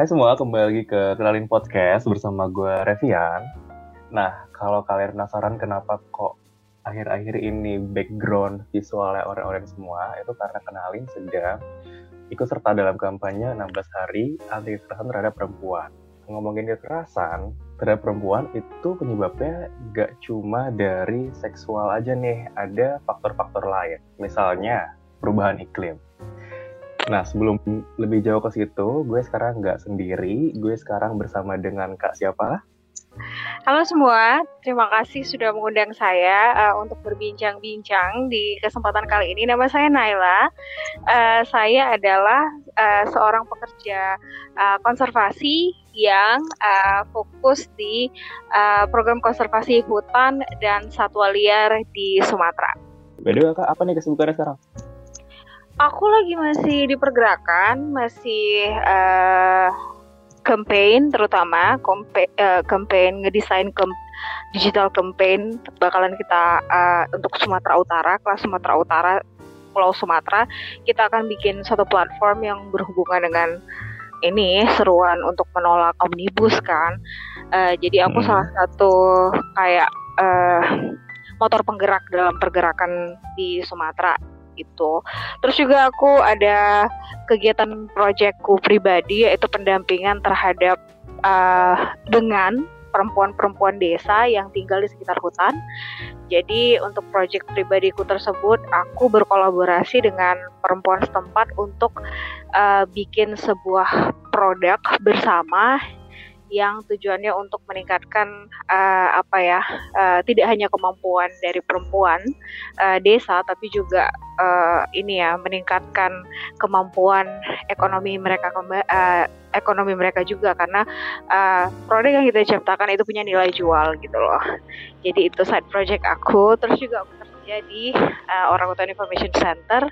Hai semua, kembali lagi ke Kenalin Podcast bersama gue Revian. Nah, kalau kalian penasaran kenapa kok akhir-akhir ini background visualnya orang-orang semua, itu karena Kenalin sedang ikut serta dalam kampanye 16 hari anti kekerasan terhadap perempuan. Ngomongin kekerasan terhadap perempuan itu penyebabnya gak cuma dari seksual aja nih, ada faktor-faktor lain. Misalnya perubahan iklim Nah, sebelum lebih jauh ke situ, gue sekarang nggak sendiri. Gue sekarang bersama dengan Kak siapa? Halo semua, terima kasih sudah mengundang saya uh, untuk berbincang-bincang di kesempatan kali ini. Nama saya Naila. Uh, saya adalah uh, seorang pekerja uh, konservasi yang uh, fokus di uh, program konservasi hutan dan satwa liar di Sumatera. Beda kak, apa nih kesibukannya sekarang? Aku lagi masih di pergerakan, masih uh, campaign terutama kompe, uh, campaign ngedesain kem, digital campaign bakalan kita uh, untuk Sumatera Utara, kelas Sumatera Utara, Pulau Sumatera, kita akan bikin satu platform yang berhubungan dengan ini seruan untuk menolak omnibus kan. Uh, jadi aku hmm. salah satu kayak uh, motor penggerak dalam pergerakan di Sumatera itu. Terus juga aku ada kegiatan proyekku pribadi yaitu pendampingan terhadap uh, dengan perempuan-perempuan desa yang tinggal di sekitar hutan. Jadi untuk proyek pribadiku tersebut, aku berkolaborasi dengan perempuan setempat untuk uh, bikin sebuah produk bersama yang tujuannya untuk meningkatkan uh, apa ya uh, tidak hanya kemampuan dari perempuan uh, desa tapi juga uh, ini ya meningkatkan kemampuan ekonomi mereka uh, ekonomi mereka juga. Karena uh, produk yang kita ciptakan itu punya nilai jual gitu loh. Jadi itu side project aku. Terus juga aku kerja di uh, Orang Hutan Information Center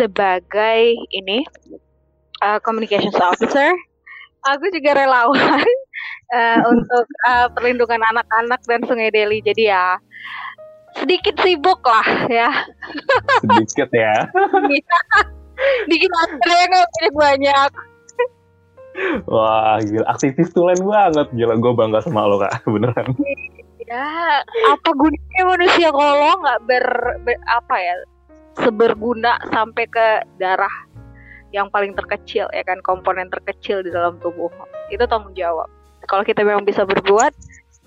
sebagai ini uh, communications officer. Aku juga relawan uh, untuk uh, perlindungan anak-anak dan Sungai Deli. Jadi ya sedikit sibuk lah ya. Sedikit ya. Dikit aja nggak banyak. Wah gila aktivis tulen banget gila gue bangga sama lo kak beneran. Ya apa gunanya manusia kalau nggak ber, ber apa ya seberguna sampai ke darah yang paling terkecil ya kan komponen terkecil di dalam tubuh itu tanggung jawab kalau kita memang bisa berbuat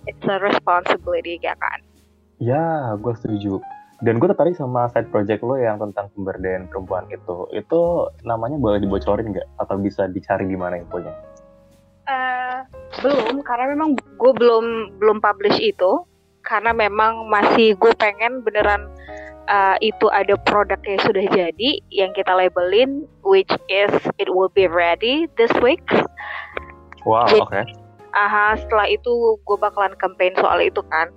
it's a responsibility ya kan? Ya gue setuju. Dan gue tertarik sama side project lo yang tentang pemberdayaan perempuan itu. Itu namanya boleh dibocorin nggak? Atau bisa dicari di mana infonya? Uh, belum karena memang gue belum belum publish itu. Karena memang masih gue pengen beneran uh, itu ada produk yang sudah jadi yang kita labelin which is it will be ready this week. Wow, oke. Okay aha setelah itu gue bakalan campaign soal itu kan.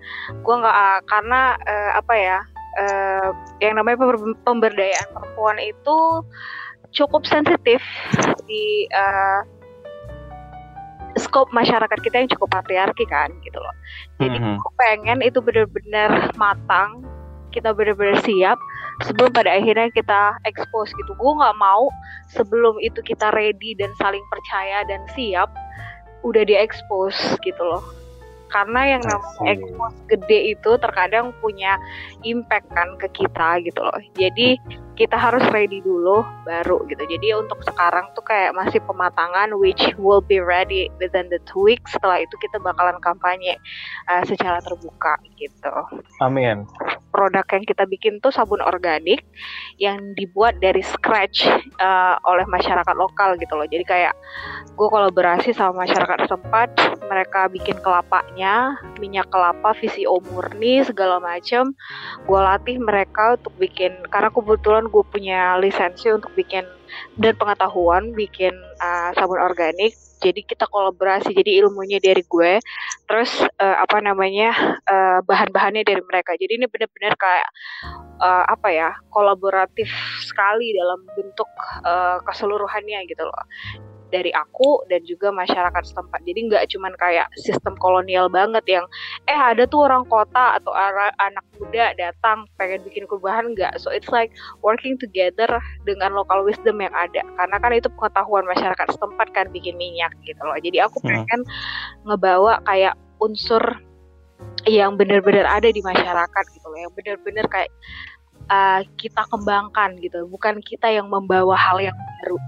Gue nggak uh, karena uh, apa ya uh, yang namanya pemberdayaan perempuan itu cukup sensitif di uh, skop masyarakat kita yang cukup patriarki kan gitu loh. Jadi mm -hmm. gue pengen itu benar-benar matang kita benar-benar siap sebelum pada akhirnya kita expose gitu. Gue nggak mau sebelum itu kita ready dan saling percaya dan siap udah diekspos gitu loh. Karena yang namanya ekspos gede itu terkadang punya impact kan ke kita gitu loh. Jadi kita harus ready dulu baru gitu. Jadi untuk sekarang tuh kayak masih pematangan which will be ready within the two weeks. Setelah itu kita bakalan kampanye uh, secara terbuka gitu. Amin. Produk yang kita bikin tuh sabun organik yang dibuat dari scratch uh, oleh masyarakat lokal gitu loh. Jadi kayak gue kolaborasi sama masyarakat setempat mereka bikin kelapanya minyak kelapa VCO murni segala macam gue latih mereka untuk bikin karena kebetulan kebetulan gue punya lisensi untuk bikin dan pengetahuan bikin uh, sabun organik. Jadi kita kolaborasi jadi ilmunya dari gue. Terus uh, apa namanya uh, bahan-bahannya dari mereka. Jadi ini benar-benar kayak uh, apa ya kolaboratif sekali dalam bentuk uh, keseluruhannya gitu loh dari aku dan juga masyarakat setempat. Jadi nggak cuman kayak sistem kolonial banget yang eh ada tuh orang kota atau anak muda datang pengen bikin perubahan nggak. So it's like working together dengan local wisdom yang ada. Karena kan itu pengetahuan masyarakat setempat kan bikin minyak gitu loh. Jadi aku hmm. pengen hmm. ngebawa kayak unsur yang benar-benar ada di masyarakat gitu loh, yang benar-benar kayak uh, kita kembangkan gitu, bukan kita yang membawa hal yang baru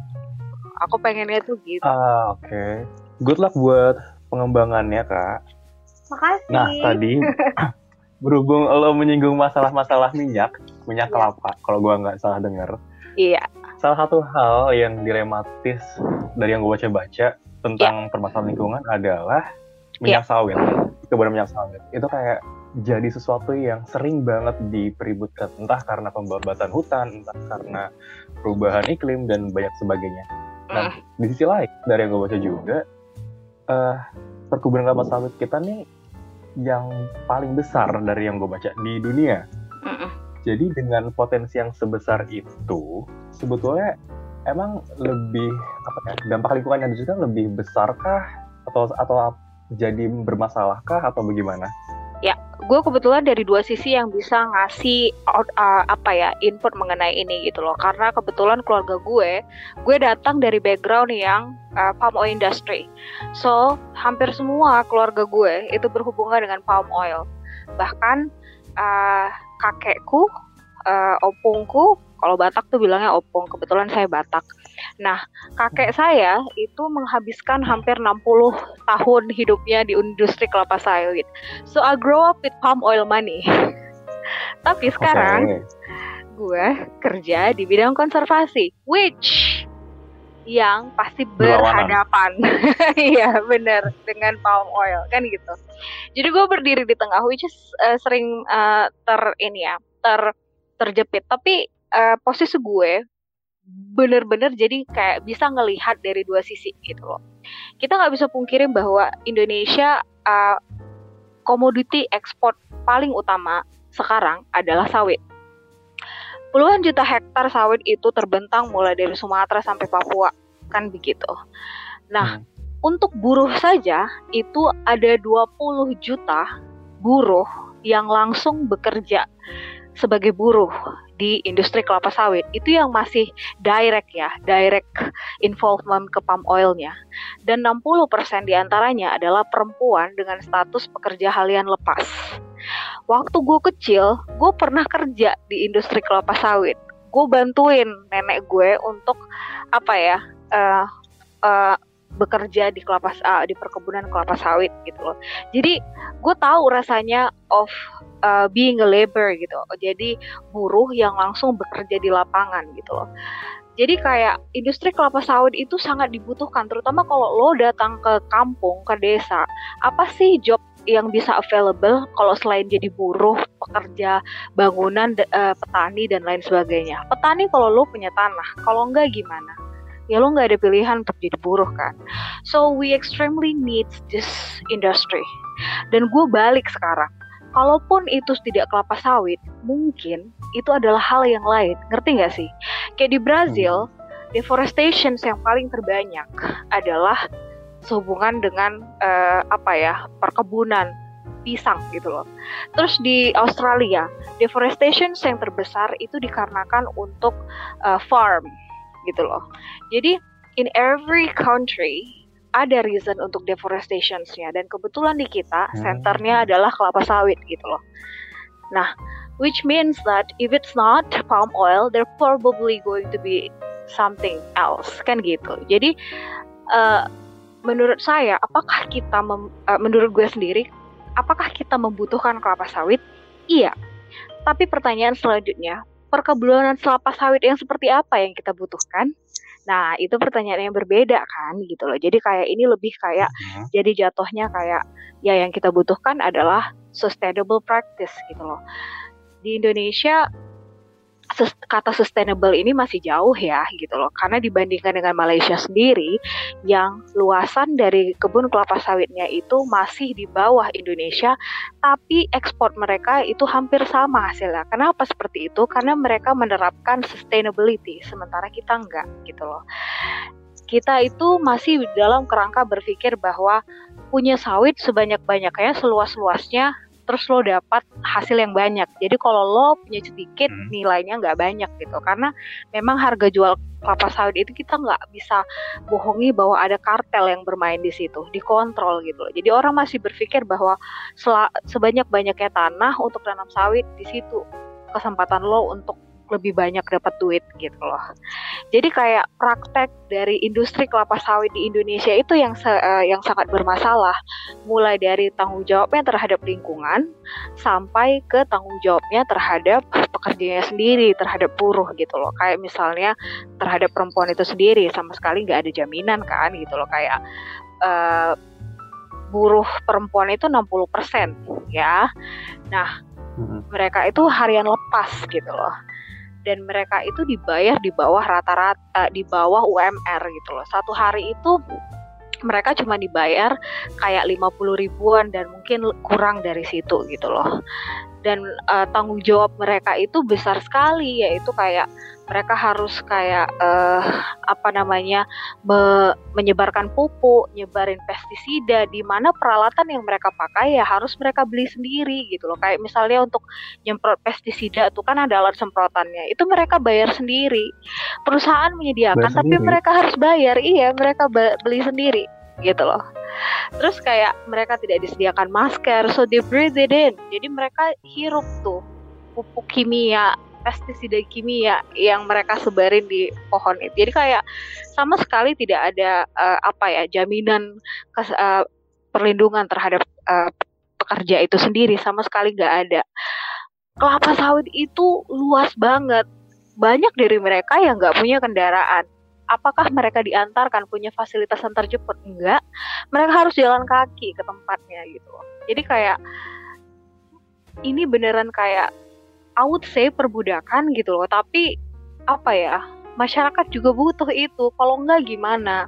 aku pengennya tuh gitu ah oke okay. good luck buat pengembangannya kak makasih nah tadi berhubung lo menyinggung masalah-masalah minyak minyak yeah. kelapa kalau gua nggak salah dengar iya salah satu hal yang dilematis dari yang gue baca-baca tentang yeah. permasalahan lingkungan adalah minyak yeah. sawit keberadaan minyak sawit itu kayak jadi sesuatu yang sering banget dipeributkan entah karena pembabatan hutan entah karena perubahan iklim dan banyak sebagainya Nah, uh. di sisi lain dari yang gue baca juga, uh, perkebunan kelapa sawit kita nih yang paling besar dari yang gue baca di dunia. Uh. Jadi dengan potensi yang sebesar itu, sebetulnya emang lebih apa ya dampak lingkungan yang juga lebih besarkah atau atau jadi bermasalahkah atau bagaimana? Gue kebetulan dari dua sisi yang bisa ngasih uh, apa ya input mengenai ini gitu loh. Karena kebetulan keluarga gue, gue datang dari background yang uh, palm oil industry. So hampir semua keluarga gue itu berhubungan dengan palm oil. Bahkan uh, kakekku, uh, opungku, kalau Batak tuh bilangnya opung. Kebetulan saya Batak Nah, kakek saya itu menghabiskan hampir 60 tahun hidupnya di industri kelapa sawit. So I grow up with palm oil money. Tapi sekarang okay. gue kerja di bidang konservasi, which yang pasti berhadapan, iya benar dengan palm oil kan gitu. Jadi gue berdiri di tengah, which is uh, sering uh, ter ini ya ter terjepit. Tapi uh, posisi gue bener-bener jadi kayak bisa ngelihat dari dua sisi gitu loh. Kita nggak bisa pungkirin bahwa Indonesia uh, komoditi ekspor paling utama sekarang adalah sawit. Puluhan juta hektar sawit itu terbentang mulai dari Sumatera sampai Papua, kan begitu. Nah, hmm. untuk buruh saja itu ada 20 juta buruh yang langsung bekerja sebagai buruh di industri kelapa sawit itu yang masih direct ya, direct involvement ke palm oilnya. Dan 60% di antaranya adalah perempuan dengan status pekerja halian lepas. Waktu gue kecil, gue pernah kerja di industri kelapa sawit. Gue bantuin nenek gue untuk apa ya, uh, uh, bekerja di kelapa uh, di perkebunan kelapa sawit gitu loh. Jadi gue tahu rasanya of uh, being a labor gitu. Jadi buruh yang langsung bekerja di lapangan gitu loh. Jadi kayak industri kelapa sawit itu sangat dibutuhkan, terutama kalau lo datang ke kampung, ke desa. Apa sih job yang bisa available kalau selain jadi buruh, pekerja bangunan, uh, petani dan lain sebagainya. Petani kalau lo punya tanah, kalau enggak gimana? Ya lo nggak ada pilihan untuk jadi buruh kan? So we extremely need this industry. Dan gue balik sekarang. Kalaupun itu tidak kelapa sawit mungkin itu adalah hal yang lain. Ngerti nggak sih? Kayak di Brazil deforestation yang paling terbanyak adalah sehubungan dengan uh, apa ya perkebunan pisang gitu loh. Terus di Australia, deforestation yang terbesar itu dikarenakan untuk uh, farm gitu loh. Jadi in every country ada reason untuk deforestationsnya dan kebetulan di kita hmm. centernya adalah kelapa sawit gitu loh. Nah, which means that if it's not palm oil, there probably going to be something else kan gitu. Jadi uh, menurut saya, apakah kita mem, uh, menurut gue sendiri, apakah kita membutuhkan kelapa sawit? Iya. Tapi pertanyaan selanjutnya, perkebunan kelapa sawit yang seperti apa yang kita butuhkan? Nah, itu pertanyaan yang berbeda kan gitu loh. Jadi kayak ini lebih kayak uh-huh. jadi jatuhnya kayak ya yang kita butuhkan adalah sustainable practice gitu loh. Di Indonesia kata sustainable ini masih jauh ya gitu loh. Karena dibandingkan dengan Malaysia sendiri yang luasan dari kebun kelapa sawitnya itu masih di bawah Indonesia tapi ekspor mereka itu hampir sama hasilnya. Kenapa seperti itu? Karena mereka menerapkan sustainability sementara kita enggak gitu loh. Kita itu masih dalam kerangka berpikir bahwa punya sawit sebanyak-banyaknya, seluas-luasnya, terus lo dapat hasil yang banyak. Jadi kalau lo punya sedikit hmm. nilainya nggak banyak gitu, karena memang harga jual kelapa sawit itu kita nggak bisa bohongi bahwa ada kartel yang bermain di situ, dikontrol gitu loh. Jadi orang masih berpikir bahwa sebanyak-banyaknya tanah untuk tanam sawit di situ kesempatan lo untuk lebih banyak dapat duit gitu loh. Jadi kayak praktek dari industri kelapa sawit di Indonesia itu yang uh, yang sangat bermasalah. Mulai dari tanggung jawabnya terhadap lingkungan sampai ke tanggung jawabnya terhadap pekerjanya sendiri, terhadap buruh gitu loh. Kayak misalnya terhadap perempuan itu sendiri sama sekali nggak ada jaminan kan gitu loh kayak uh, buruh perempuan itu 60% ya. Nah, mereka itu harian lepas gitu loh dan mereka itu dibayar di bawah rata-rata di bawah UMR gitu loh. Satu hari itu mereka cuma dibayar kayak 50 ribuan dan mungkin kurang dari situ gitu loh dan uh, tanggung jawab mereka itu besar sekali yaitu kayak mereka harus kayak uh, apa namanya me menyebarkan pupuk, nyebarin pestisida di mana peralatan yang mereka pakai ya harus mereka beli sendiri gitu loh. Kayak misalnya untuk nyemprot pestisida itu kan ada alat semprotannya. Itu mereka bayar sendiri. Perusahaan menyediakan bayar tapi sendiri. mereka harus bayar. Iya, mereka beli sendiri gitu loh. Terus kayak mereka tidak disediakan masker, so they breathe it in. Jadi mereka hirup tuh pupuk kimia, pestisida kimia yang mereka sebarin di pohon itu. Jadi kayak sama sekali tidak ada uh, apa ya jaminan kes, uh, perlindungan terhadap uh, pekerja itu sendiri sama sekali nggak ada. Kelapa sawit itu luas banget. Banyak dari mereka yang nggak punya kendaraan apakah mereka diantarkan punya fasilitas antar jemput enggak mereka harus jalan kaki ke tempatnya gitu jadi kayak ini beneran kayak I would say perbudakan gitu loh. Tapi apa ya masyarakat juga butuh itu. Kalau enggak gimana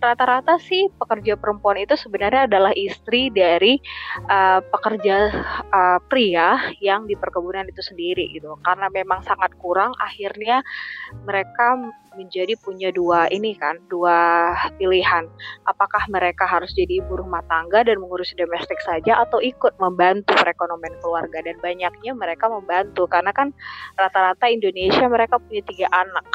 rata-rata sih pekerja perempuan itu sebenarnya adalah istri dari uh, pekerja uh, pria yang di perkebunan itu sendiri gitu. Karena memang sangat kurang akhirnya mereka menjadi punya dua ini kan dua pilihan. Apakah mereka harus jadi ibu rumah tangga dan mengurus domestik saja atau ikut membantu perekonomian keluarga. Dan banyaknya mereka membantu karena kan rata-rata Indonesia mereka punya tiga anak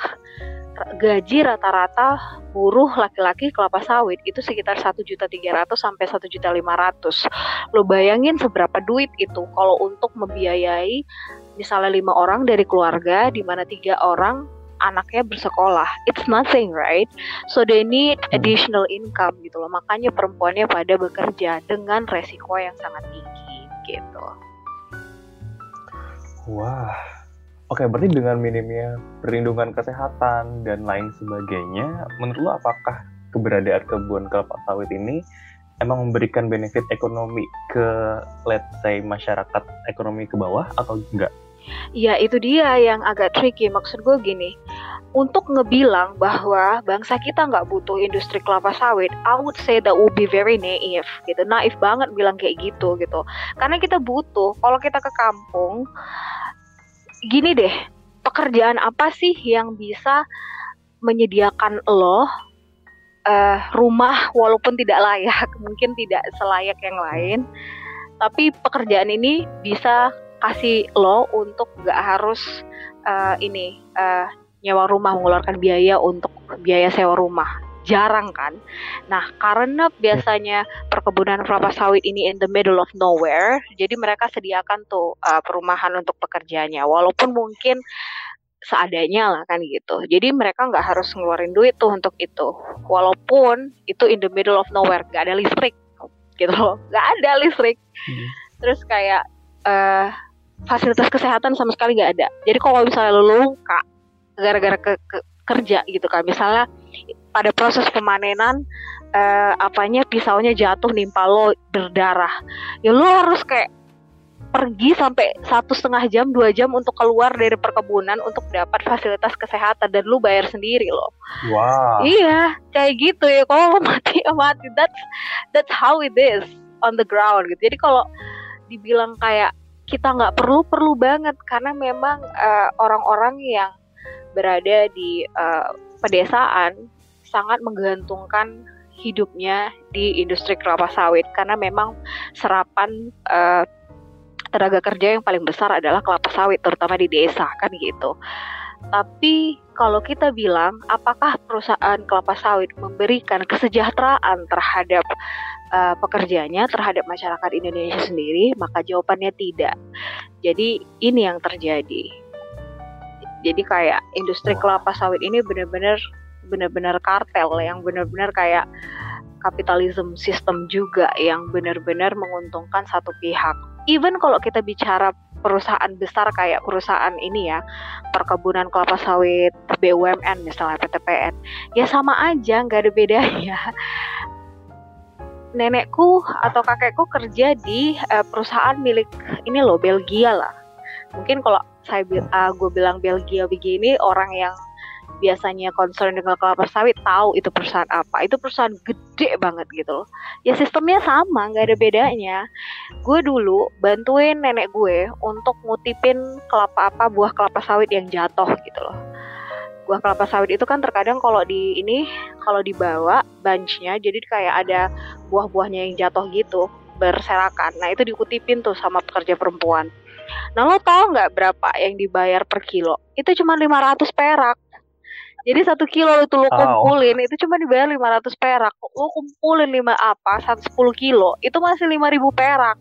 gaji rata-rata buruh laki-laki kelapa sawit itu sekitar satu juta tiga ratus sampai satu juta lima ratus. Lo bayangin seberapa duit itu kalau untuk membiayai misalnya lima orang dari keluarga di mana tiga orang anaknya bersekolah. It's nothing, right? So they need hmm. additional income gitu loh. Makanya perempuannya pada bekerja dengan resiko yang sangat tinggi gitu. Wah, Oke, berarti dengan minimnya perlindungan kesehatan dan lain sebagainya, menurut lo apakah keberadaan kebun kelapa sawit ini emang memberikan benefit ekonomi ke let's say masyarakat ekonomi ke bawah atau enggak? Ya itu dia yang agak tricky. Maksud gue gini, untuk ngebilang bahwa bangsa kita nggak butuh industri kelapa sawit, I would say that would be very naive gitu. Naif banget bilang kayak gitu gitu. Karena kita butuh. Kalau kita ke kampung, gini deh, pekerjaan apa sih yang bisa menyediakan lo uh, rumah walaupun tidak layak, mungkin tidak selayak yang lain, tapi pekerjaan ini bisa kasih lo untuk gak harus uh, ini uh, nyewa rumah mengeluarkan biaya untuk biaya sewa rumah jarang kan. Nah, karena biasanya perkebunan kelapa sawit ini in the middle of nowhere, jadi mereka sediakan tuh uh, perumahan untuk pekerjanya. Walaupun mungkin seadanya lah kan gitu. Jadi mereka nggak harus ngeluarin duit tuh untuk itu. Walaupun itu in the middle of nowhere, nggak ada listrik gitu loh, nggak ada listrik. Hmm. Terus kayak uh, fasilitas kesehatan sama sekali nggak ada. Jadi kalau misalnya lo luka gara-gara ke, ke kerja gitu kan, misalnya pada proses pemanenan uh, apanya pisaunya jatuh nimpa lo berdarah ya lo harus kayak pergi sampai satu setengah jam dua jam untuk keluar dari perkebunan untuk dapat fasilitas kesehatan dan lu bayar sendiri loh. Wow. Iya kayak gitu ya kalau mati ya mati that's that's how it is on the ground gitu. Jadi kalau dibilang kayak kita nggak perlu perlu banget karena memang uh, orang-orang yang berada di uh, pedesaan sangat menggantungkan hidupnya di industri kelapa sawit karena memang serapan uh, tenaga kerja yang paling besar adalah kelapa sawit terutama di desa kan gitu. Tapi kalau kita bilang apakah perusahaan kelapa sawit memberikan kesejahteraan terhadap uh, pekerjanya terhadap masyarakat Indonesia sendiri, maka jawabannya tidak. Jadi ini yang terjadi. Jadi kayak industri kelapa sawit ini benar-benar benar-benar kartel yang benar-benar kayak kapitalisme sistem juga yang benar-benar menguntungkan satu pihak. Even kalau kita bicara perusahaan besar kayak perusahaan ini ya, perkebunan kelapa sawit BUMN misalnya PTPN, ya sama aja, nggak ada bedanya. Nenekku atau kakekku kerja di uh, perusahaan milik ini loh Belgia lah. Mungkin kalau saya uh, gue bilang Belgia begini orang yang biasanya concern dengan kelapa sawit tahu itu perusahaan apa. Itu perusahaan gede banget gitu loh. Ya sistemnya sama nggak ada bedanya. Gue dulu bantuin nenek gue untuk ngutipin kelapa apa buah kelapa sawit yang jatuh gitu loh. Buah kelapa sawit itu kan terkadang kalau di ini kalau dibawa bunchnya jadi kayak ada buah-buahnya yang jatuh gitu berserakan. Nah itu dikutipin tuh sama pekerja perempuan. Nah lo tau nggak berapa yang dibayar per kilo? Itu cuma 500 perak. Jadi satu kilo itu lo kumpulin oh. itu cuma dibayar 500 perak. Lo kumpulin lima apa? Satu sepuluh kilo itu masih lima ribu perak.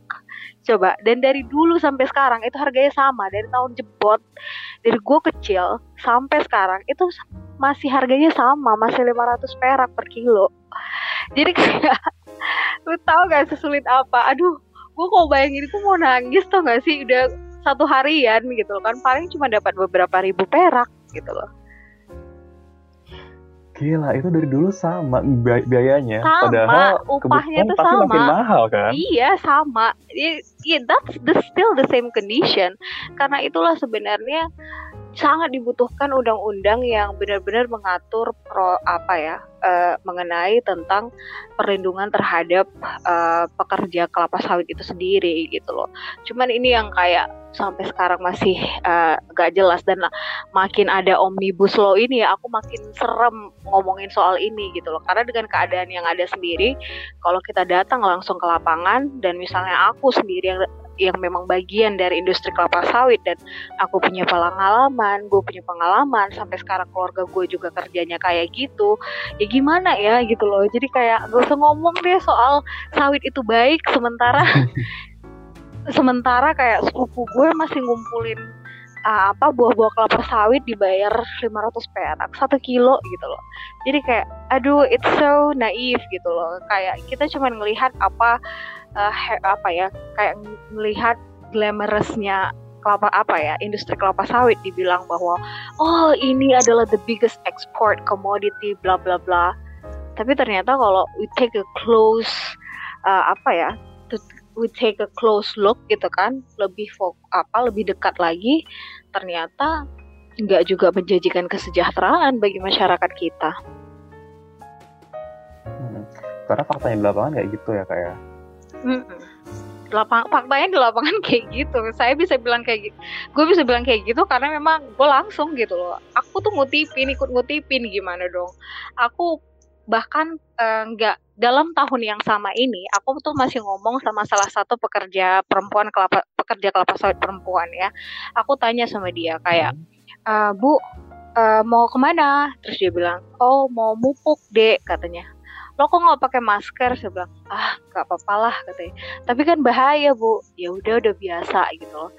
Coba dan dari dulu sampai sekarang itu harganya sama dari tahun jebot dari gue kecil sampai sekarang itu masih harganya sama masih 500 perak per kilo. Jadi kayak lu tau gak sesulit apa? Aduh, gue kok bayangin itu mau nangis tau gak sih udah satu harian gitu loh kan paling cuma dapat beberapa ribu perak gitu loh Gila, itu dari dulu sama biayanya. Sama, Padahal upahnya itu sama. makin mahal kan? Iya, sama. Yeah, that's the, still the same condition. Karena itulah sebenarnya sangat dibutuhkan undang-undang yang benar-benar mengatur pro apa ya uh, mengenai tentang perlindungan terhadap uh, pekerja kelapa sawit itu sendiri gitu loh. Cuman ini yang kayak sampai sekarang masih uh, gak jelas dan makin ada omnibus law ini ya aku makin serem ngomongin soal ini gitu loh karena dengan keadaan yang ada sendiri kalau kita datang langsung ke lapangan dan misalnya aku sendiri yang yang memang bagian dari industri kelapa sawit. Dan aku punya pengalaman, gue punya pengalaman sampai sekarang keluarga gue juga kerjanya kayak gitu, ya gimana ya gitu loh. Jadi kayak gak usah ngomong deh soal sawit itu baik sementara sementara kayak sepupu gue masih ngumpulin uh, apa buah-buah kelapa sawit dibayar 500 perak satu kilo gitu loh. Jadi kayak aduh it's so naif gitu loh. Kayak kita cuma ngelihat apa uh, apa ya kayak melihat glamorousnya kelapa apa ya industri kelapa sawit dibilang bahwa oh ini adalah the biggest export commodity bla bla bla tapi ternyata kalau we take a close uh, apa ya to, we take a close look gitu kan lebih fok apa lebih dekat lagi ternyata nggak juga menjanjikan kesejahteraan bagi masyarakat kita. Hmm, karena faktanya di lapangan kayak gitu ya kayak. Mm -mm. Lapang, faktanya di lapangan kayak gitu. Saya bisa bilang kayak gitu. Gue bisa bilang kayak gitu karena memang gue langsung gitu loh. Aku tuh ngutipin, ikut ngutipin gimana dong. Aku bahkan eh, nggak uh, dalam tahun yang sama ini aku tuh masih ngomong sama salah satu pekerja perempuan kelapa pekerja kelapa sawit perempuan ya aku tanya sama dia kayak uh, bu uh, mau ke mana terus dia bilang oh mau mupuk dek katanya lo kok nggak pakai masker saya bilang ah nggak apa-apa lah katanya. Tapi kan bahaya bu. Ya udah udah biasa gitu loh.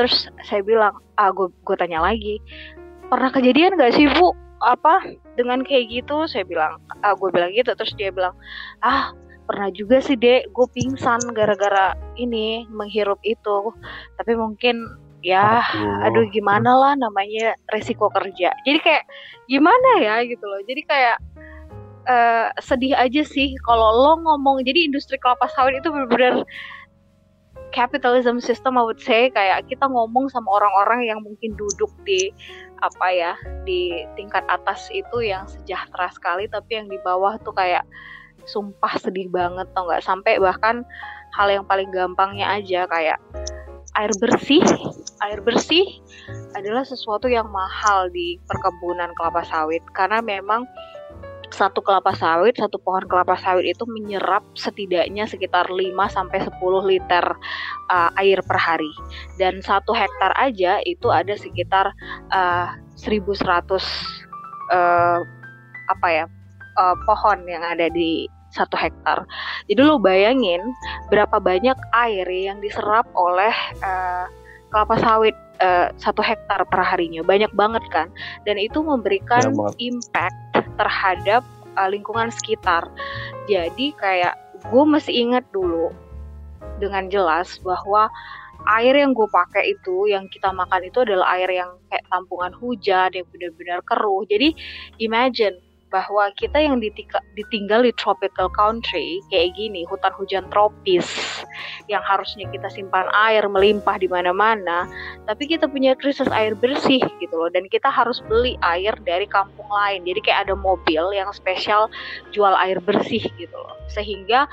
Terus saya bilang ah gue gue tanya lagi pernah kejadian gak sih bu apa dengan kayak gitu? Saya bilang ah gue bilang gitu. Terus dia bilang ah pernah juga sih dek. Gue pingsan gara-gara ini menghirup itu. Tapi mungkin ya aduh gimana lah namanya resiko kerja. Jadi kayak gimana ya gitu loh. Jadi kayak uh, sedih aja sih kalau lo ngomong. Jadi industri kelapa sawit itu benar-benar capitalism system I would say. Kayak kita ngomong sama orang-orang yang mungkin duduk di apa ya di tingkat atas itu yang sejahtera sekali tapi yang di bawah tuh kayak sumpah sedih banget tau nggak? Sampai bahkan hal yang paling gampangnya aja kayak air bersih. Air bersih adalah sesuatu yang mahal di perkebunan kelapa sawit. Karena memang satu kelapa sawit, satu pohon kelapa sawit itu menyerap setidaknya sekitar 5 sampai 10 liter uh, air per hari. Dan satu hektar aja itu ada sekitar uh, 1100 uh, apa ya? Uh, pohon yang ada di satu hektar. Jadi lo bayangin berapa banyak air yang diserap oleh uh, kelapa sawit uh, satu hektar per harinya banyak banget kan dan itu memberikan impact terhadap uh, lingkungan sekitar. Jadi kayak gue masih ingat dulu dengan jelas bahwa air yang gue pakai itu yang kita makan itu adalah air yang kayak tampungan hujan yang benar-benar keruh. Jadi imagine bahwa kita yang ditinggal di tropical country kayak gini, hutan hujan tropis yang harusnya kita simpan air melimpah di mana-mana, tapi kita punya krisis air bersih gitu loh dan kita harus beli air dari kampung lain. Jadi kayak ada mobil yang spesial jual air bersih gitu loh. Sehingga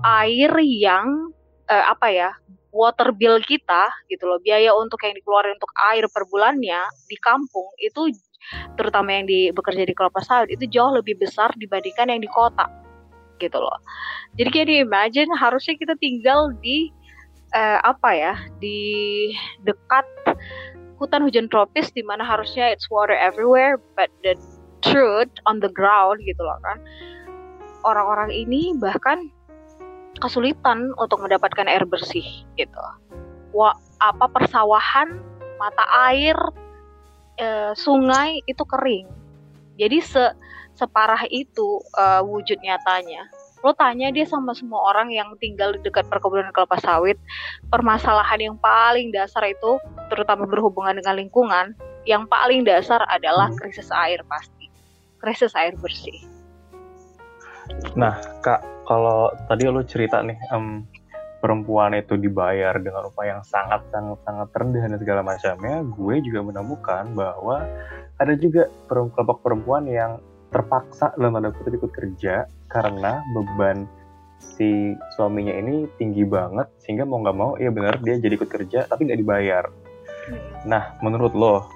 air yang uh, apa ya water bill kita gitu loh biaya untuk yang dikeluarkan untuk air per bulannya di kampung itu terutama yang di bekerja di kelapa sawit itu jauh lebih besar dibandingkan yang di kota gitu loh jadi kayak di imagine harusnya kita tinggal di uh, apa ya di dekat hutan hujan tropis di mana harusnya it's water everywhere but the truth on the ground gitu loh kan orang-orang ini bahkan kesulitan untuk mendapatkan air bersih gitu. Wah, apa persawahan, mata air, e, sungai itu kering. Jadi se separah itu e, wujud nyatanya. Lo tanya dia sama semua orang yang tinggal di dekat perkebunan kelapa sawit, permasalahan yang paling dasar itu, terutama berhubungan dengan lingkungan, yang paling dasar adalah krisis air pasti, krisis air bersih. Nah, Kak, kalau tadi lo cerita nih, um, perempuan itu dibayar dengan upah yang sangat sangat sangat rendah dan segala macamnya, gue juga menemukan bahwa ada juga kelompok perempuan yang terpaksa dalam tanda kutip ikut kerja karena beban si suaminya ini tinggi banget sehingga mau nggak mau ya benar dia jadi ikut kerja tapi nggak dibayar. Hmm. Nah menurut lo,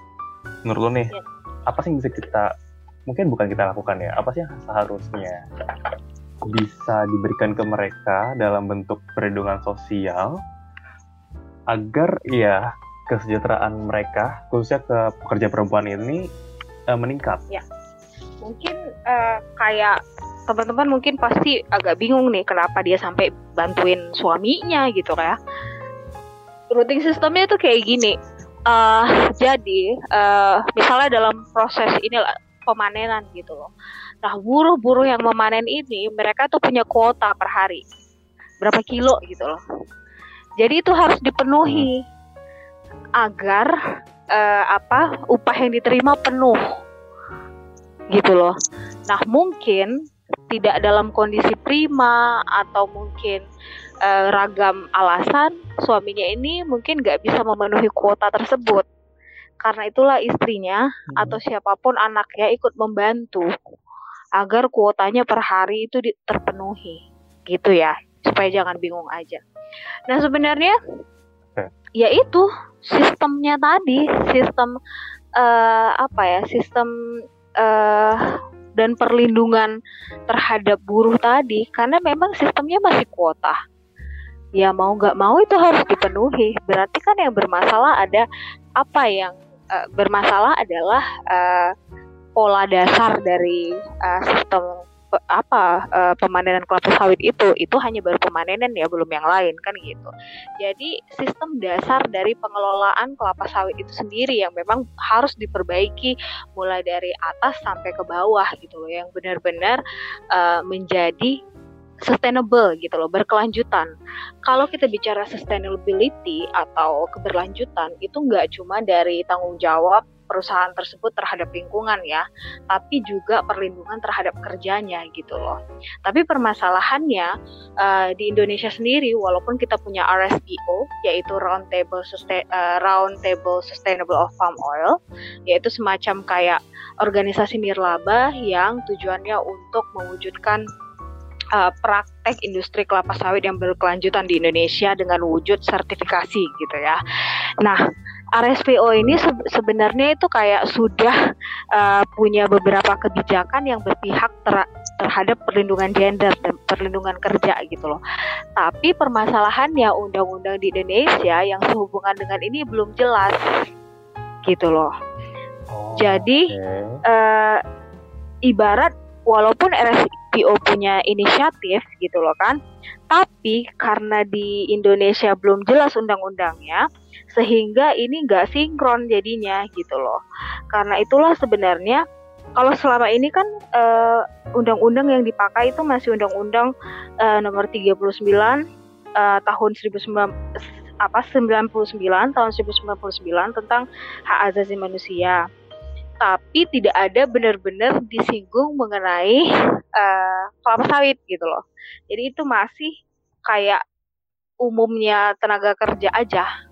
menurut lo nih ya. apa sih yang bisa kita mungkin bukan kita lakukan ya apa sih yang seharusnya bisa diberikan ke mereka dalam bentuk perlindungan sosial agar ya kesejahteraan mereka khususnya ke pekerja perempuan ini uh, meningkat. Ya, mungkin uh, kayak teman-teman mungkin pasti agak bingung nih kenapa dia sampai bantuin suaminya gitu ya. Routing sistemnya tuh kayak gini. Uh, jadi uh, misalnya dalam proses ini pemanenan gitu loh. Nah, buruh-buruh yang memanen ini mereka tuh punya kuota per hari. Berapa kilo gitu loh. Jadi itu harus dipenuhi agar uh, apa upah yang diterima penuh. Gitu loh. Nah, mungkin tidak dalam kondisi prima atau mungkin uh, ragam alasan suaminya ini mungkin nggak bisa memenuhi kuota tersebut karena itulah istrinya hmm. atau siapa pun anaknya ikut membantu agar kuotanya per hari itu terpenuhi. Gitu ya supaya jangan bingung aja. Nah sebenarnya ya itu sistemnya tadi sistem uh, apa ya sistem uh, dan perlindungan terhadap buruh tadi karena memang sistemnya masih kuota. Ya mau nggak mau itu harus dipenuhi. Berarti kan yang bermasalah ada apa yang uh, bermasalah adalah uh, pola dasar dari uh, sistem apa uh, pemanenan kelapa sawit itu itu hanya baru pemanenan ya belum yang lain kan gitu. Jadi sistem dasar dari pengelolaan kelapa sawit itu sendiri yang memang harus diperbaiki mulai dari atas sampai ke bawah gitu loh yang benar-benar uh, menjadi sustainable gitu loh, berkelanjutan. Kalau kita bicara sustainability atau keberlanjutan itu nggak cuma dari tanggung jawab perusahaan tersebut terhadap lingkungan ya, tapi juga perlindungan terhadap kerjanya gitu loh. Tapi permasalahannya uh, di Indonesia sendiri, walaupun kita punya RSPO yaitu Roundtable Sustain, uh, Roundtable Sustainable of Palm Oil, yaitu semacam kayak organisasi nirlaba yang tujuannya untuk mewujudkan uh, praktek industri kelapa sawit yang berkelanjutan di Indonesia dengan wujud sertifikasi gitu ya. Nah, RSPO ini se sebenarnya itu kayak sudah uh, punya beberapa kebijakan yang berpihak ter terhadap perlindungan gender dan perlindungan kerja gitu loh. Tapi permasalahannya undang-undang di Indonesia yang sehubungan dengan ini belum jelas gitu loh. Oh, Jadi okay. uh, ibarat walaupun RSPO punya inisiatif gitu loh kan, tapi karena di Indonesia belum jelas undang-undangnya, sehingga ini nggak sinkron jadinya gitu loh. Karena itulah sebenarnya kalau selama ini kan eh, undang-undang yang dipakai itu masih undang-undang uh, nomor 39 uh, eh, tahun 19 apa 99 tahun 1999 tentang hak asasi manusia. Tapi tidak ada benar-benar disinggung mengenai uh, kelapa sawit gitu loh. Jadi itu masih kayak umumnya tenaga kerja aja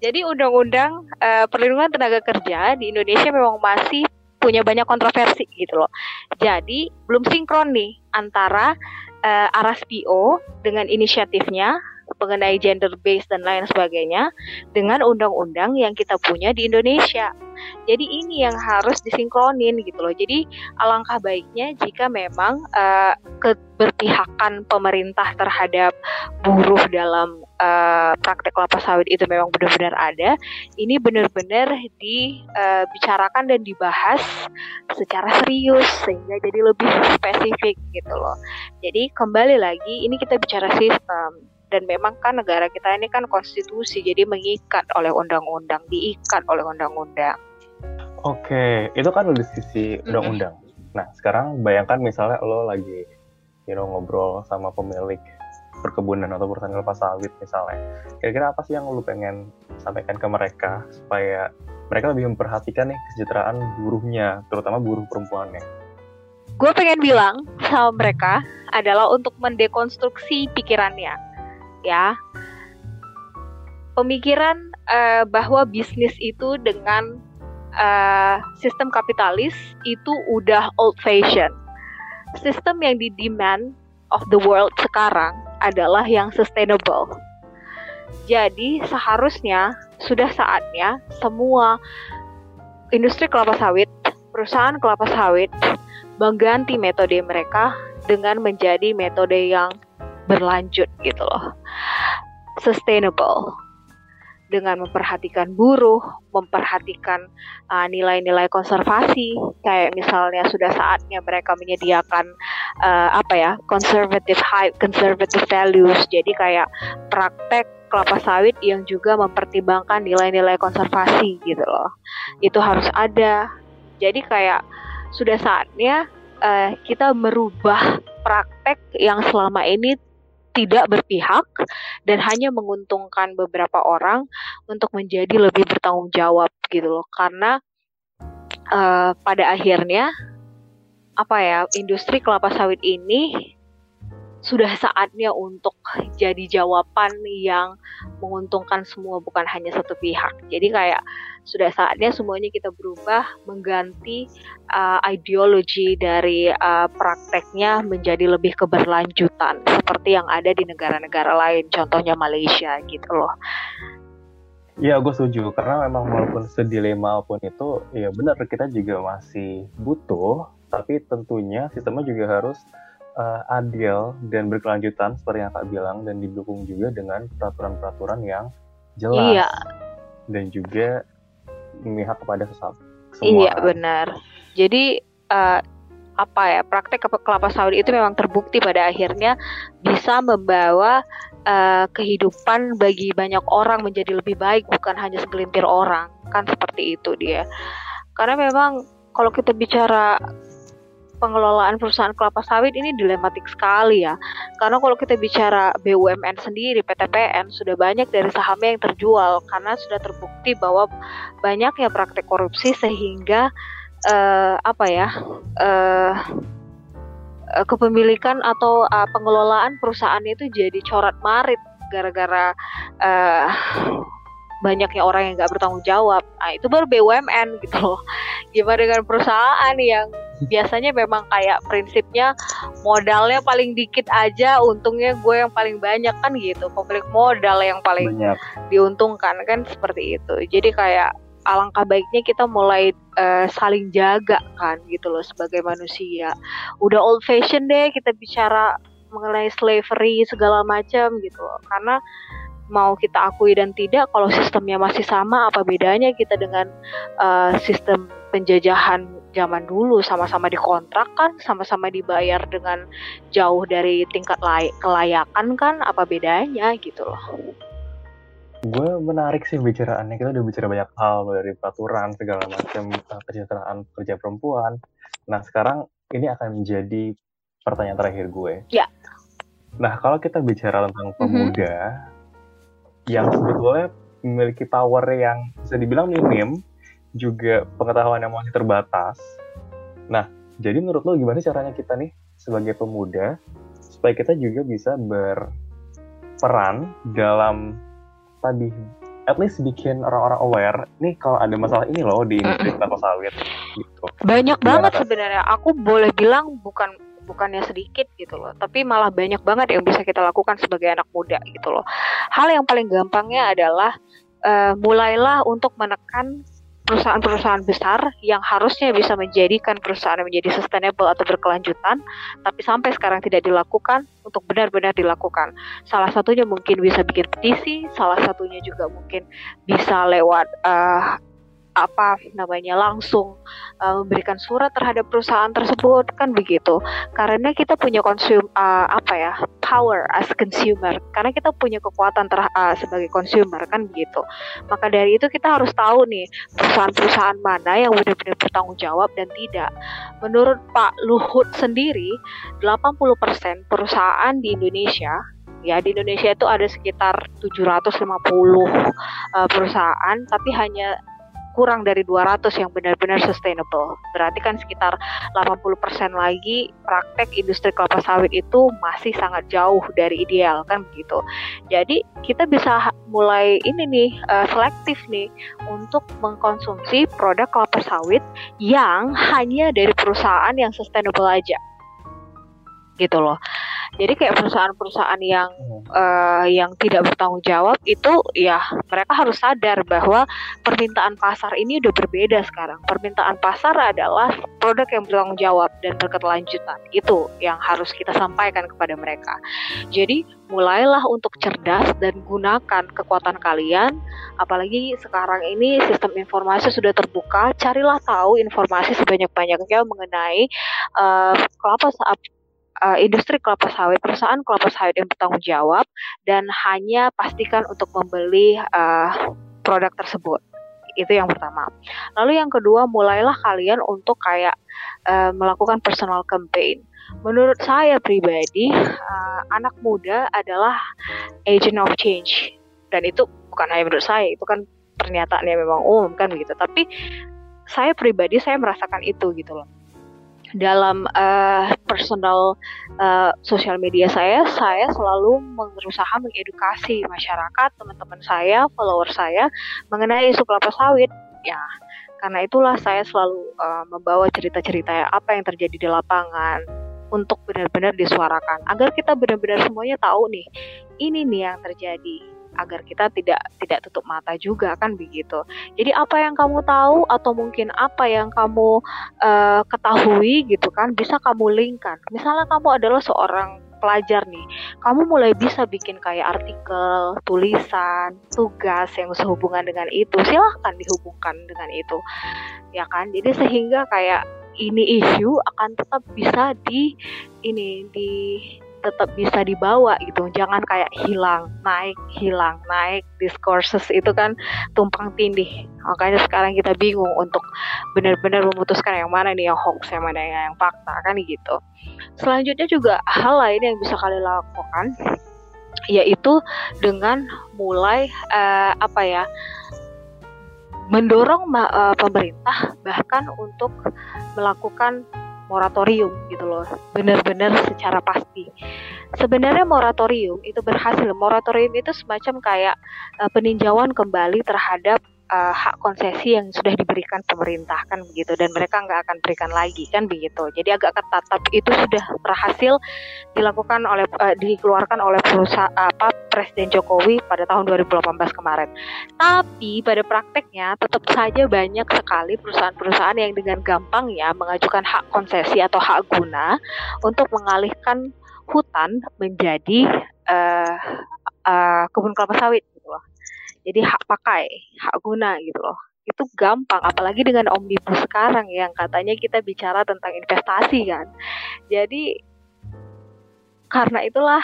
jadi undang-undang uh, perlindungan tenaga kerja di Indonesia memang masih punya banyak kontroversi gitu loh. Jadi belum sinkron nih antara uh, eh, RSPO dengan inisiatifnya mengenai gender based dan lain sebagainya dengan undang-undang yang kita punya di Indonesia. Jadi ini yang harus disinkronin gitu loh. Jadi alangkah baiknya jika memang uh, keberpihakan pemerintah terhadap buruh dalam uh, praktek kelapa sawit itu memang benar-benar ada, ini benar-benar dibicarakan uh, dan dibahas secara serius sehingga jadi lebih spesifik gitu loh. Jadi kembali lagi ini kita bicara sistem dan memang kan negara kita ini kan konstitusi jadi mengikat oleh undang-undang diikat oleh undang-undang oke itu kan dari sisi undang-undang. Mm-hmm. nah sekarang bayangkan misalnya lo lagi you know, ngobrol sama pemilik perkebunan atau perusahaan kelapa sawit misalnya. Kira-kira apa sih yang lo pengen sampaikan ke mereka supaya mereka lebih memperhatikan nih kesejahteraan buruhnya terutama buruh perempuannya? Gue pengen bilang sama mereka adalah untuk mendekonstruksi pikirannya ya. Pemikiran uh, bahwa bisnis itu dengan uh, sistem kapitalis itu udah old fashion. Sistem yang di demand of the world sekarang adalah yang sustainable. Jadi seharusnya sudah saatnya semua industri kelapa sawit, perusahaan kelapa sawit mengganti metode mereka dengan menjadi metode yang berlanjut gitu loh. Sustainable dengan memperhatikan buruh, memperhatikan uh, nilai-nilai uh, konservasi, kayak misalnya sudah saatnya mereka menyediakan uh, apa ya conservative high conservative values, jadi kayak praktek kelapa sawit yang juga mempertimbangkan nilai-nilai konservasi gitu loh, itu harus ada. Jadi kayak sudah saatnya uh, kita merubah praktek yang selama ini tidak berpihak dan hanya menguntungkan beberapa orang untuk menjadi lebih bertanggung jawab gitu loh karena uh, pada akhirnya apa ya industri kelapa sawit ini sudah saatnya untuk jadi jawaban yang menguntungkan semua bukan hanya satu pihak. Jadi kayak sudah saatnya semuanya kita berubah mengganti uh, ideologi dari uh, prakteknya menjadi lebih keberlanjutan seperti yang ada di negara-negara lain, contohnya Malaysia gitu loh. Iya, gue setuju karena memang walaupun sedilema pun itu, ya benar kita juga masih butuh, tapi tentunya sistemnya juga harus uh, adil dan berkelanjutan seperti yang kak bilang dan didukung juga dengan peraturan-peraturan yang jelas iya. dan juga memihak kepada sesama Iya benar. Jadi uh, apa ya praktek kelapa sawit itu memang terbukti pada akhirnya bisa membawa uh, kehidupan bagi banyak orang menjadi lebih baik bukan hanya segelintir orang kan seperti itu dia. Karena memang kalau kita bicara pengelolaan perusahaan kelapa sawit ini dilematik sekali ya. Karena kalau kita bicara BUMN sendiri, PTPN sudah banyak dari sahamnya yang terjual karena sudah terbukti bahwa banyaknya praktek korupsi sehingga uh, apa ya uh, kepemilikan atau uh, pengelolaan perusahaan itu jadi corat marit gara-gara banyaknya orang yang nggak bertanggung jawab. Nah itu baru BUMN gitu loh. Gimana dengan perusahaan yang biasanya memang kayak prinsipnya modalnya paling dikit aja untungnya gue yang paling banyak kan gitu. Pemilik modal yang paling banyak. diuntungkan kan seperti itu. Jadi kayak alangkah baiknya kita mulai uh, saling jaga kan gitu loh sebagai manusia. Udah old fashion deh kita bicara mengenai slavery segala macam gitu. Loh karena mau kita akui dan tidak kalau sistemnya masih sama apa bedanya kita dengan uh, sistem penjajahan zaman dulu sama-sama dikontrak kan sama-sama dibayar dengan jauh dari tingkat layak kelayakan kan apa bedanya gitu loh? Gue menarik sih bicaraannya. Kita udah bicara banyak hal dari peraturan segala macam eh, kesejahteraan pekerja perempuan. Nah sekarang ini akan menjadi pertanyaan terakhir gue. Ya. Nah kalau kita bicara tentang mhm. pemuda mm -hmm yang sebetulnya memiliki power yang bisa dibilang minim, juga pengetahuan yang masih terbatas. Nah, jadi menurut lo gimana caranya kita nih sebagai pemuda supaya kita juga bisa berperan dalam tadi at least bikin orang-orang aware nih kalau ada masalah ini loh di industri kelapa sawit gitu. Banyak banget sebenarnya. Aku boleh bilang bukan bukannya sedikit gitu loh tapi malah banyak banget yang bisa kita lakukan sebagai anak muda gitu loh hal yang paling gampangnya adalah uh, mulailah untuk menekan perusahaan-perusahaan besar yang harusnya bisa menjadikan perusahaan menjadi sustainable atau berkelanjutan, tapi sampai sekarang tidak dilakukan untuk benar-benar dilakukan. Salah satunya mungkin bisa bikin petisi, salah satunya juga mungkin bisa lewat uh, apa namanya langsung uh, memberikan surat terhadap perusahaan tersebut kan begitu. Karena kita punya konsum uh, apa ya power as consumer. Karena kita punya kekuatan ter uh, sebagai consumer kan begitu. Maka dari itu kita harus tahu nih perusahaan-perusahaan mana yang benar-benar bertanggung jawab dan tidak. Menurut Pak Luhut sendiri 80% perusahaan di Indonesia ya di Indonesia itu ada sekitar 750 uh, perusahaan tapi hanya kurang dari 200 yang benar-benar sustainable. Berarti kan sekitar 80% lagi praktek industri kelapa sawit itu masih sangat jauh dari ideal kan begitu. Jadi kita bisa mulai ini nih uh, selektif nih untuk mengkonsumsi produk kelapa sawit yang hanya dari perusahaan yang sustainable aja. Gitu loh. Jadi kayak perusahaan-perusahaan yang uh, yang tidak bertanggung jawab itu ya mereka harus sadar bahwa permintaan pasar ini udah berbeda sekarang. Permintaan pasar adalah produk yang bertanggung jawab dan berkelanjutan. Itu yang harus kita sampaikan kepada mereka. Jadi mulailah untuk cerdas dan gunakan kekuatan kalian apalagi sekarang ini sistem informasi sudah terbuka carilah tahu informasi sebanyak-banyaknya mengenai uh, kelapa saat uh, industri kelapa sawit, perusahaan kelapa sawit yang bertanggung jawab dan hanya pastikan untuk membeli uh, produk tersebut. Itu yang pertama. Lalu yang kedua, mulailah kalian untuk kayak uh, melakukan personal campaign. Menurut saya pribadi, uh, anak muda adalah agent of change. Dan itu bukan hanya menurut saya, itu kan pernyataan memang umum kan begitu. Tapi saya pribadi saya merasakan itu gitu loh dalam uh, personal uh, sosial media saya, saya selalu berusaha mengedukasi masyarakat, teman-teman saya, follower saya mengenai isu kelapa sawit. Ya, karena itulah saya selalu uh, membawa cerita-cerita apa yang terjadi di lapangan untuk benar-benar disuarakan agar kita benar-benar semuanya tahu nih ini nih yang terjadi agar kita tidak tidak tutup mata juga kan begitu. Jadi apa yang kamu tahu atau mungkin apa yang kamu uh, ketahui gitu kan bisa kamu linkkan. Misalnya kamu adalah seorang pelajar nih, kamu mulai bisa bikin kayak artikel, tulisan, tugas yang sehubungan dengan itu, silahkan dihubungkan dengan itu, ya kan? Jadi sehingga kayak ini isu akan tetap bisa di ini di tetap bisa dibawa gitu. Jangan kayak hilang naik hilang naik discourses itu kan tumpang tindih. Makanya sekarang kita bingung untuk benar-benar memutuskan yang mana nih yang hoax yang mana yang fakta kan gitu. Selanjutnya juga hal lain yang bisa kalian lakukan yaitu dengan mulai uh, apa ya mendorong uh, pemerintah bahkan untuk melakukan moratorium gitu loh. Benar-benar secara pasti. Sebenarnya moratorium itu berhasil. Moratorium itu semacam kayak uh, peninjauan kembali terhadap uh, hak konsesi yang sudah diberikan pemerintah kan begitu. Dan mereka nggak akan berikan lagi kan begitu. Jadi agak ketat tapi itu sudah berhasil dilakukan oleh uh, dikeluarkan oleh perusahaan apa Presiden Jokowi pada tahun 2018 kemarin. Tapi pada prakteknya tetap saja banyak sekali perusahaan-perusahaan yang dengan gampang ya mengajukan hak konsesi atau hak guna untuk mengalihkan hutan menjadi uh, uh, kebun kelapa sawit jadi hak pakai hak guna gitu loh. Itu gampang apalagi dengan omnibus sekarang yang katanya kita bicara tentang investasi kan. Jadi karena itulah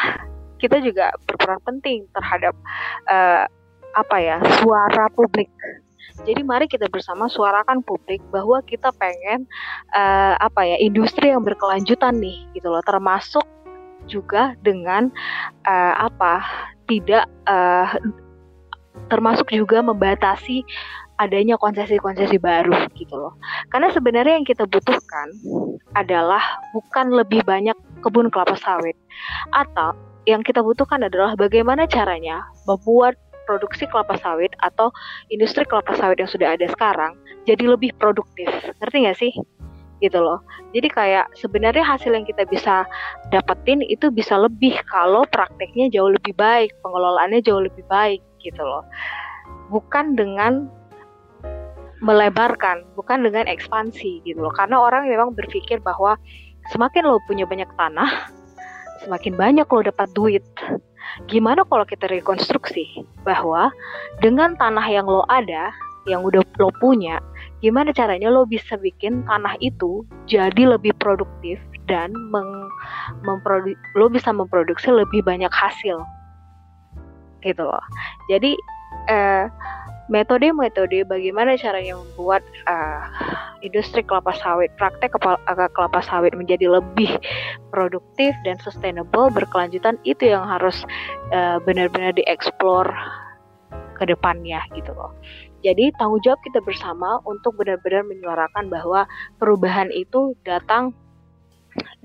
kita juga berperan penting terhadap uh, apa ya suara publik. Jadi mari kita bersama suarakan publik bahwa kita pengen uh, apa ya industri yang berkelanjutan nih gitu loh. Termasuk juga dengan uh, apa tidak uh, termasuk juga membatasi adanya konsesi-konsesi baru gitu loh. Karena sebenarnya yang kita butuhkan adalah bukan lebih banyak kebun kelapa sawit atau yang kita butuhkan adalah bagaimana caranya membuat produksi kelapa sawit atau industri kelapa sawit yang sudah ada sekarang jadi lebih produktif. Ngerti nggak sih? gitu loh. Jadi kayak sebenarnya hasil yang kita bisa dapetin itu bisa lebih kalau prakteknya jauh lebih baik, pengelolaannya jauh lebih baik gitu loh. Bukan dengan melebarkan, bukan dengan ekspansi gitu loh. Karena orang memang berpikir bahwa semakin lo punya banyak tanah, semakin banyak lo dapat duit. Gimana kalau kita rekonstruksi bahwa dengan tanah yang lo ada, yang udah lo punya, gimana caranya lo bisa bikin tanah itu jadi lebih produktif dan meng, lo bisa memproduksi lebih banyak hasil gitu loh jadi eh, metode-metode bagaimana caranya membuat uh, industri kelapa sawit praktek uh, kelapa sawit menjadi lebih produktif dan sustainable berkelanjutan itu yang harus uh, benar-benar dieksplor ke depannya gitu loh. Jadi tanggung jawab kita bersama untuk benar-benar menyuarakan bahwa perubahan itu datang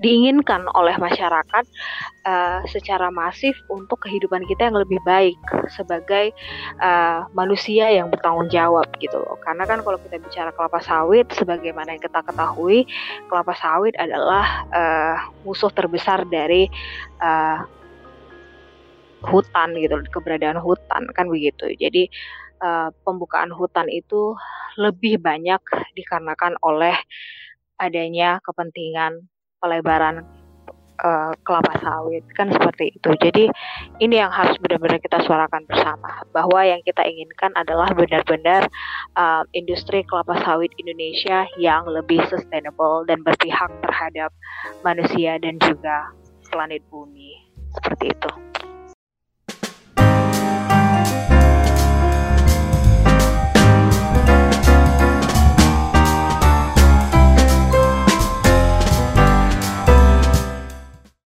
diinginkan oleh masyarakat uh, secara masif untuk kehidupan kita yang lebih baik sebagai uh, manusia yang bertanggung jawab gitu loh. Karena kan kalau kita bicara kelapa sawit, sebagaimana yang kita ketahui, kelapa sawit adalah uh, musuh terbesar dari uh, hutan gitu, keberadaan hutan kan begitu. Jadi uh, pembukaan hutan itu lebih banyak dikarenakan oleh adanya kepentingan pelebaran uh, kelapa sawit kan seperti itu. Jadi ini yang harus benar-benar kita suarakan bersama bahwa yang kita inginkan adalah benar-benar uh, industri kelapa sawit Indonesia yang lebih sustainable dan berpihak terhadap manusia dan juga planet bumi seperti itu.